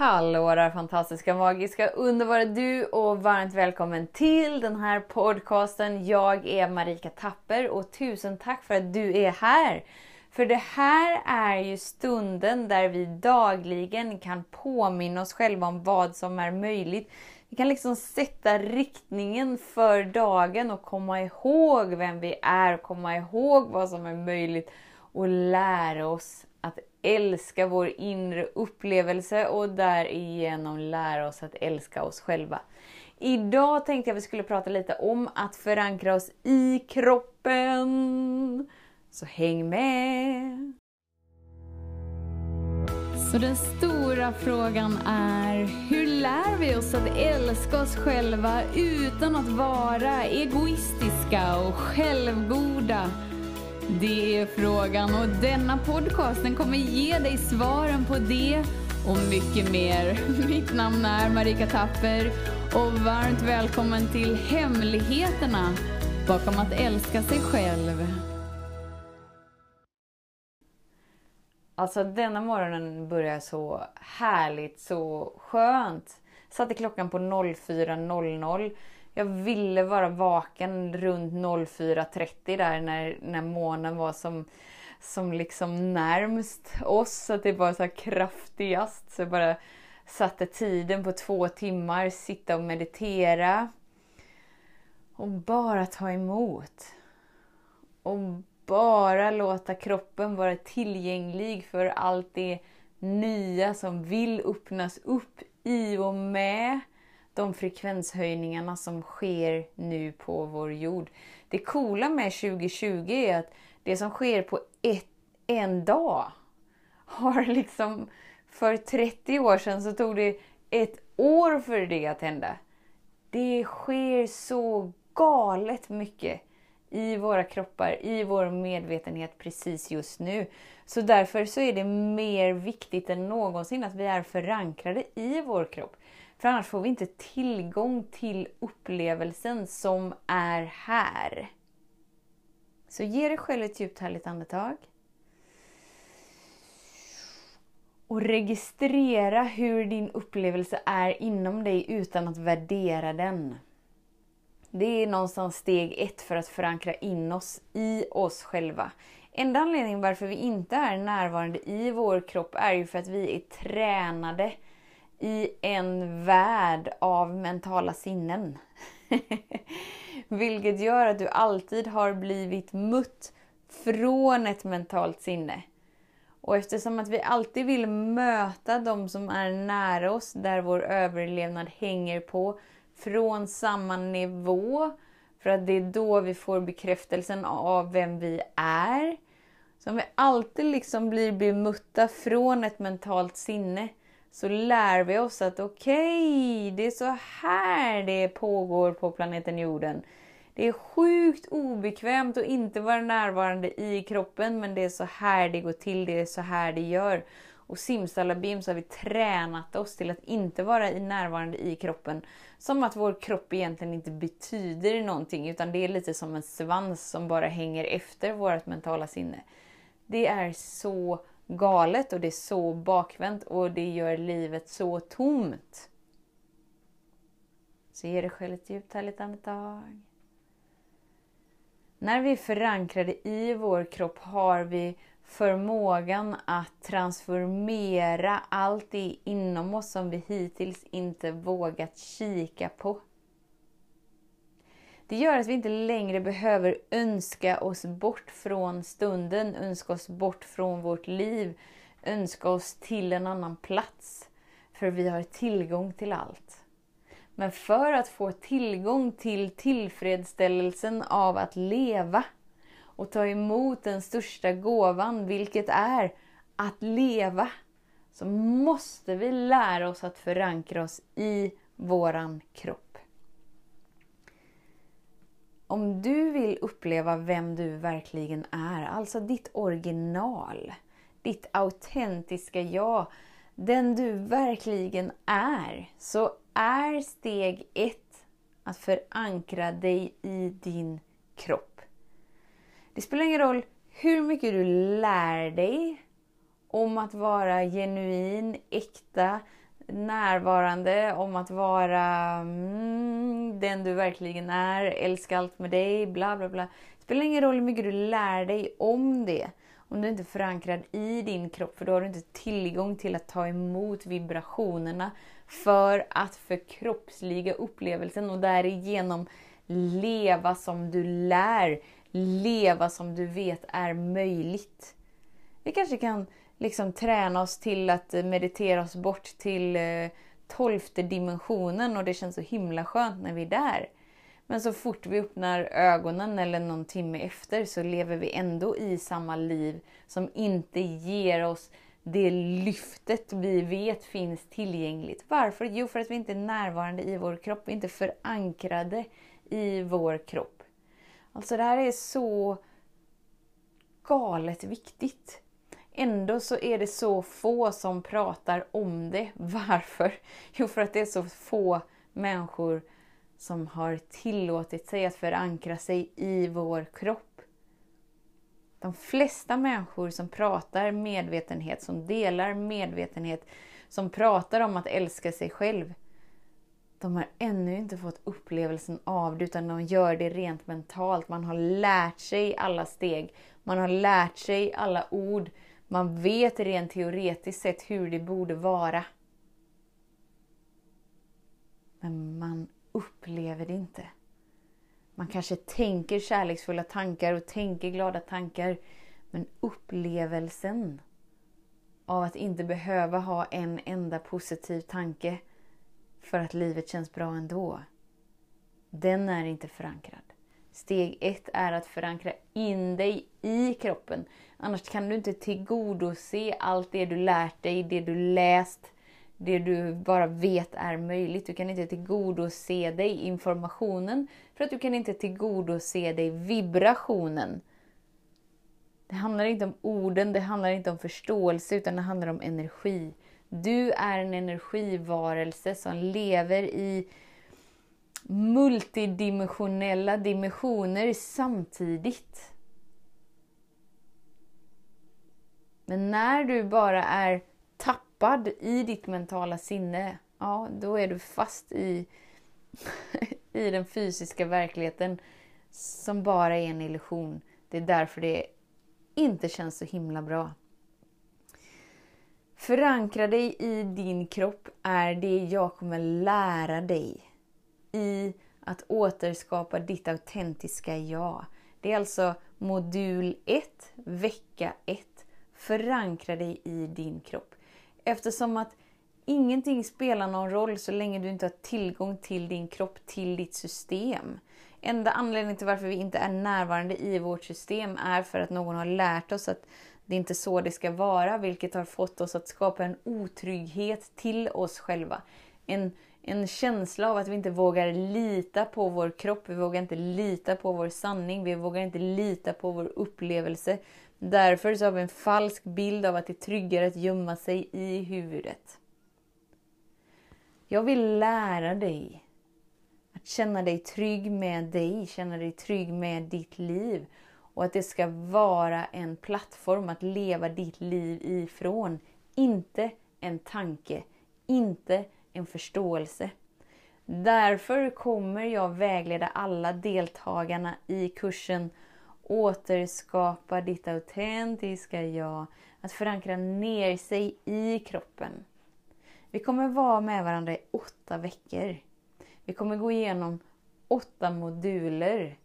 Hallå där fantastiska, magiska, underbara du och varmt välkommen till den här podcasten. Jag är Marika Tapper och tusen tack för att du är här. För det här är ju stunden där vi dagligen kan påminna oss själva om vad som är möjligt. Vi kan liksom sätta riktningen för dagen och komma ihåg vem vi är, komma ihåg vad som är möjligt och lära oss att älska vår inre upplevelse och därigenom lära oss att älska oss själva. Idag tänkte jag vi skulle prata lite om att förankra oss i kroppen. Så häng med! Så den stora frågan är, hur lär vi oss att älska oss själva utan att vara egoistiska och självgoda? Det är frågan och denna podcasten kommer ge dig svaren på det och mycket mer. Mitt namn är Marika Tapper och varmt välkommen till Hemligheterna bakom att älska sig själv. Alltså denna morgonen börjar så härligt, så skönt. Satte klockan på 04.00 jag ville vara vaken runt 04.30 där när, när månen var som, som liksom närmst oss. Att det var så kraftigast. Så jag bara satte tiden på två timmar, sitta och meditera. Och bara ta emot. Och bara låta kroppen vara tillgänglig för allt det nya som vill öppnas upp i och med de frekvenshöjningarna som sker nu på vår jord. Det coola med 2020 är att det som sker på ett, en dag har liksom för 30 år sedan så tog det ett år för det att hända. Det sker så galet mycket i våra kroppar, i vår medvetenhet precis just nu. Så därför så är det mer viktigt än någonsin att vi är förankrade i vår kropp. För annars får vi inte tillgång till upplevelsen som är här. Så ge dig själv ett djupt härligt andetag. Och registrera hur din upplevelse är inom dig utan att värdera den. Det är någonstans steg ett för att förankra in oss i oss själva. Enda anledningen varför vi inte är närvarande i vår kropp är ju för att vi är tränade i en värld av mentala sinnen. Vilket gör att du alltid har blivit mött från ett mentalt sinne. Och eftersom att vi alltid vill möta de som är nära oss, där vår överlevnad hänger på, från samma nivå, för att det är då vi får bekräftelsen av vem vi är. Så om vi alltid liksom blir bemötta från ett mentalt sinne, så lär vi oss att okej, okay, det är så här det pågår på planeten jorden. Det är sjukt obekvämt att inte vara närvarande i kroppen men det är så här det går till, det är så här det gör. Och simsalabim så har vi tränat oss till att inte vara närvarande i kroppen. Som att vår kropp egentligen inte betyder någonting utan det är lite som en svans som bara hänger efter vårt mentala sinne. Det är så galet och det är så bakvänt och det gör livet så tomt. Så ge dig själv ett djupt härligt andetag. När vi är förankrade i vår kropp har vi förmågan att transformera allt det inom oss som vi hittills inte vågat kika på. Det gör att vi inte längre behöver önska oss bort från stunden, önska oss bort från vårt liv, önska oss till en annan plats. För vi har tillgång till allt. Men för att få tillgång till tillfredsställelsen av att leva och ta emot den största gåvan, vilket är att leva, så måste vi lära oss att förankra oss i våran kropp. Om du vill uppleva vem du verkligen är, alltså ditt original, ditt autentiska jag, den du verkligen är, så är steg ett att förankra dig i din kropp. Det spelar ingen roll hur mycket du lär dig om att vara genuin, äkta, närvarande, om att vara mm, den du verkligen är, älska allt med dig, bla bla bla. Det spelar ingen roll hur mycket du lär dig om det. Om du inte är förankrad i din kropp, för då har du inte tillgång till att ta emot vibrationerna för att förkroppsliga upplevelsen och därigenom leva som du lär, leva som du vet är möjligt. Vi kanske kan liksom träna oss till att meditera oss bort till eh, tolfte dimensionen och det känns så himla skönt när vi är där. Men så fort vi öppnar ögonen eller någon timme efter så lever vi ändå i samma liv som inte ger oss det lyftet vi vet finns tillgängligt. Varför? Jo, för att vi inte är närvarande i vår kropp. Vi är inte förankrade i vår kropp. Alltså det här är så galet viktigt. Ändå så är det så få som pratar om det. Varför? Jo, för att det är så få människor som har tillåtit sig att förankra sig i vår kropp. De flesta människor som pratar medvetenhet, som delar medvetenhet, som pratar om att älska sig själv, de har ännu inte fått upplevelsen av det utan de gör det rent mentalt. Man har lärt sig alla steg, man har lärt sig alla ord, man vet rent teoretiskt sett hur det borde vara. Men man upplever det inte. Man kanske tänker kärleksfulla tankar och tänker glada tankar. Men upplevelsen av att inte behöva ha en enda positiv tanke för att livet känns bra ändå. Den är inte förankrad. Steg ett är att förankra in dig i kroppen. Annars kan du inte tillgodose allt det du lärt dig, det du läst, det du bara vet är möjligt. Du kan inte tillgodose dig informationen för att du kan inte tillgodose dig vibrationen. Det handlar inte om orden, det handlar inte om förståelse utan det handlar om energi. Du är en energivarelse som lever i multidimensionella dimensioner samtidigt. Men när du bara är tappad i ditt mentala sinne, ja, då är du fast i, i den fysiska verkligheten som bara är en illusion. Det är därför det inte känns så himla bra. Förankra dig i din kropp är det jag kommer lära dig i att återskapa ditt autentiska jag. Det är alltså modul 1, vecka 1. Förankra dig i din kropp. Eftersom att ingenting spelar någon roll så länge du inte har tillgång till din kropp, till ditt system. Enda anledningen till varför vi inte är närvarande i vårt system är för att någon har lärt oss att det är inte så det ska vara, vilket har fått oss att skapa en otrygghet till oss själva. En, en känsla av att vi inte vågar lita på vår kropp, vi vågar inte lita på vår sanning, vi vågar inte lita på vår upplevelse. Därför så har vi en falsk bild av att det är tryggare att gömma sig i huvudet. Jag vill lära dig att känna dig trygg med dig, känna dig trygg med ditt liv. Och att det ska vara en plattform att leva ditt liv ifrån. Inte en tanke, inte en förståelse. Därför kommer jag vägleda alla deltagarna i kursen Återskapa ditt autentiska jag. Att förankra ner sig i kroppen. Vi kommer vara med varandra i åtta veckor. Vi kommer gå igenom åtta moduler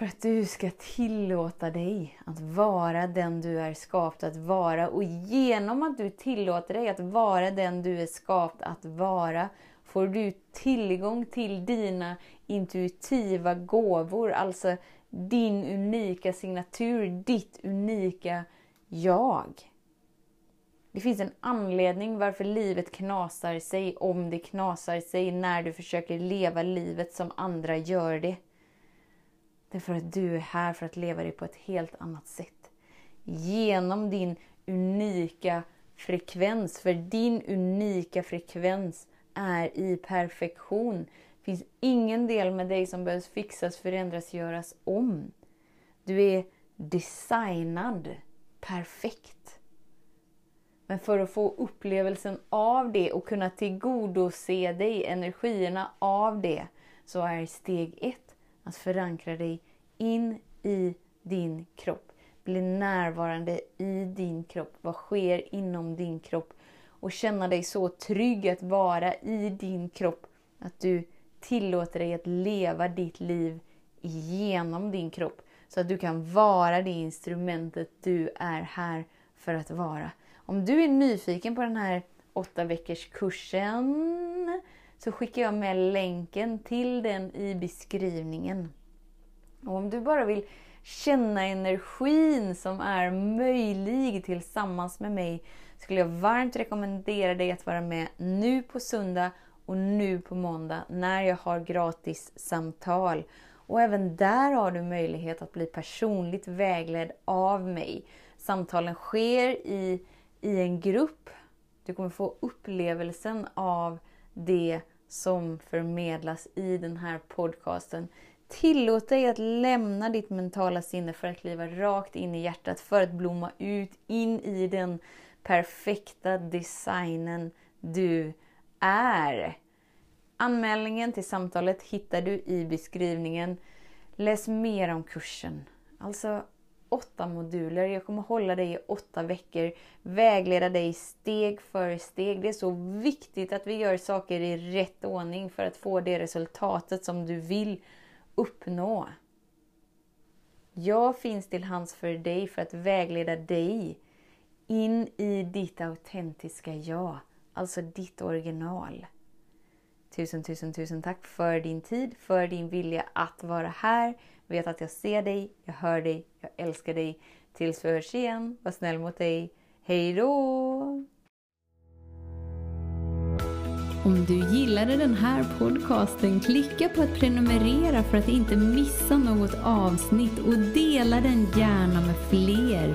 för att du ska tillåta dig att vara den du är skapt att vara. Och genom att du tillåter dig att vara den du är skapt att vara får du tillgång till dina intuitiva gåvor. Alltså din unika signatur, ditt unika jag. Det finns en anledning varför livet knasar sig om det knasar sig när du försöker leva livet som andra gör det. Därför att du är här för att leva det på ett helt annat sätt. Genom din unika frekvens. För din unika frekvens är i perfektion. Det finns ingen del med dig som behövs fixas, förändras, göras om. Du är designad perfekt. Men för att få upplevelsen av det och kunna tillgodose dig energierna av det så är steg ett att förankra dig in i din kropp. Bli närvarande i din kropp. Vad sker inom din kropp? Och känna dig så trygg att vara i din kropp att du tillåter dig att leva ditt liv genom din kropp. Så att du kan vara det instrumentet du är här för att vara. Om du är nyfiken på den här åtta veckors kursen så skickar jag med länken till den i beskrivningen. Och om du bara vill känna energin som är möjlig tillsammans med mig skulle jag varmt rekommendera dig att vara med nu på söndag och nu på måndag när jag har gratis samtal. Och även där har du möjlighet att bli personligt vägledd av mig. Samtalen sker i, i en grupp. Du kommer få upplevelsen av det som förmedlas i den här podcasten. Tillåt dig att lämna ditt mentala sinne för att kliva rakt in i hjärtat, för att blomma ut in i den perfekta designen du är. Anmälningen till samtalet hittar du i beskrivningen. Läs mer om kursen. Alltså åtta moduler. Jag kommer hålla dig i åtta veckor. Vägleda dig steg för steg. Det är så viktigt att vi gör saker i rätt ordning för att få det resultatet som du vill uppnå. Jag finns till hands för dig för att vägleda dig in i ditt autentiska jag, alltså ditt original. Tusen, tusen, tusen tack för din tid, för din vilja att vara här. Vet att jag ser dig, jag hör dig, jag älskar dig. Tills vi hörs igen, var snäll mot dig. Hej då! Om du gillade den här podcasten, klicka på att prenumerera för att inte missa något avsnitt och dela den gärna med fler.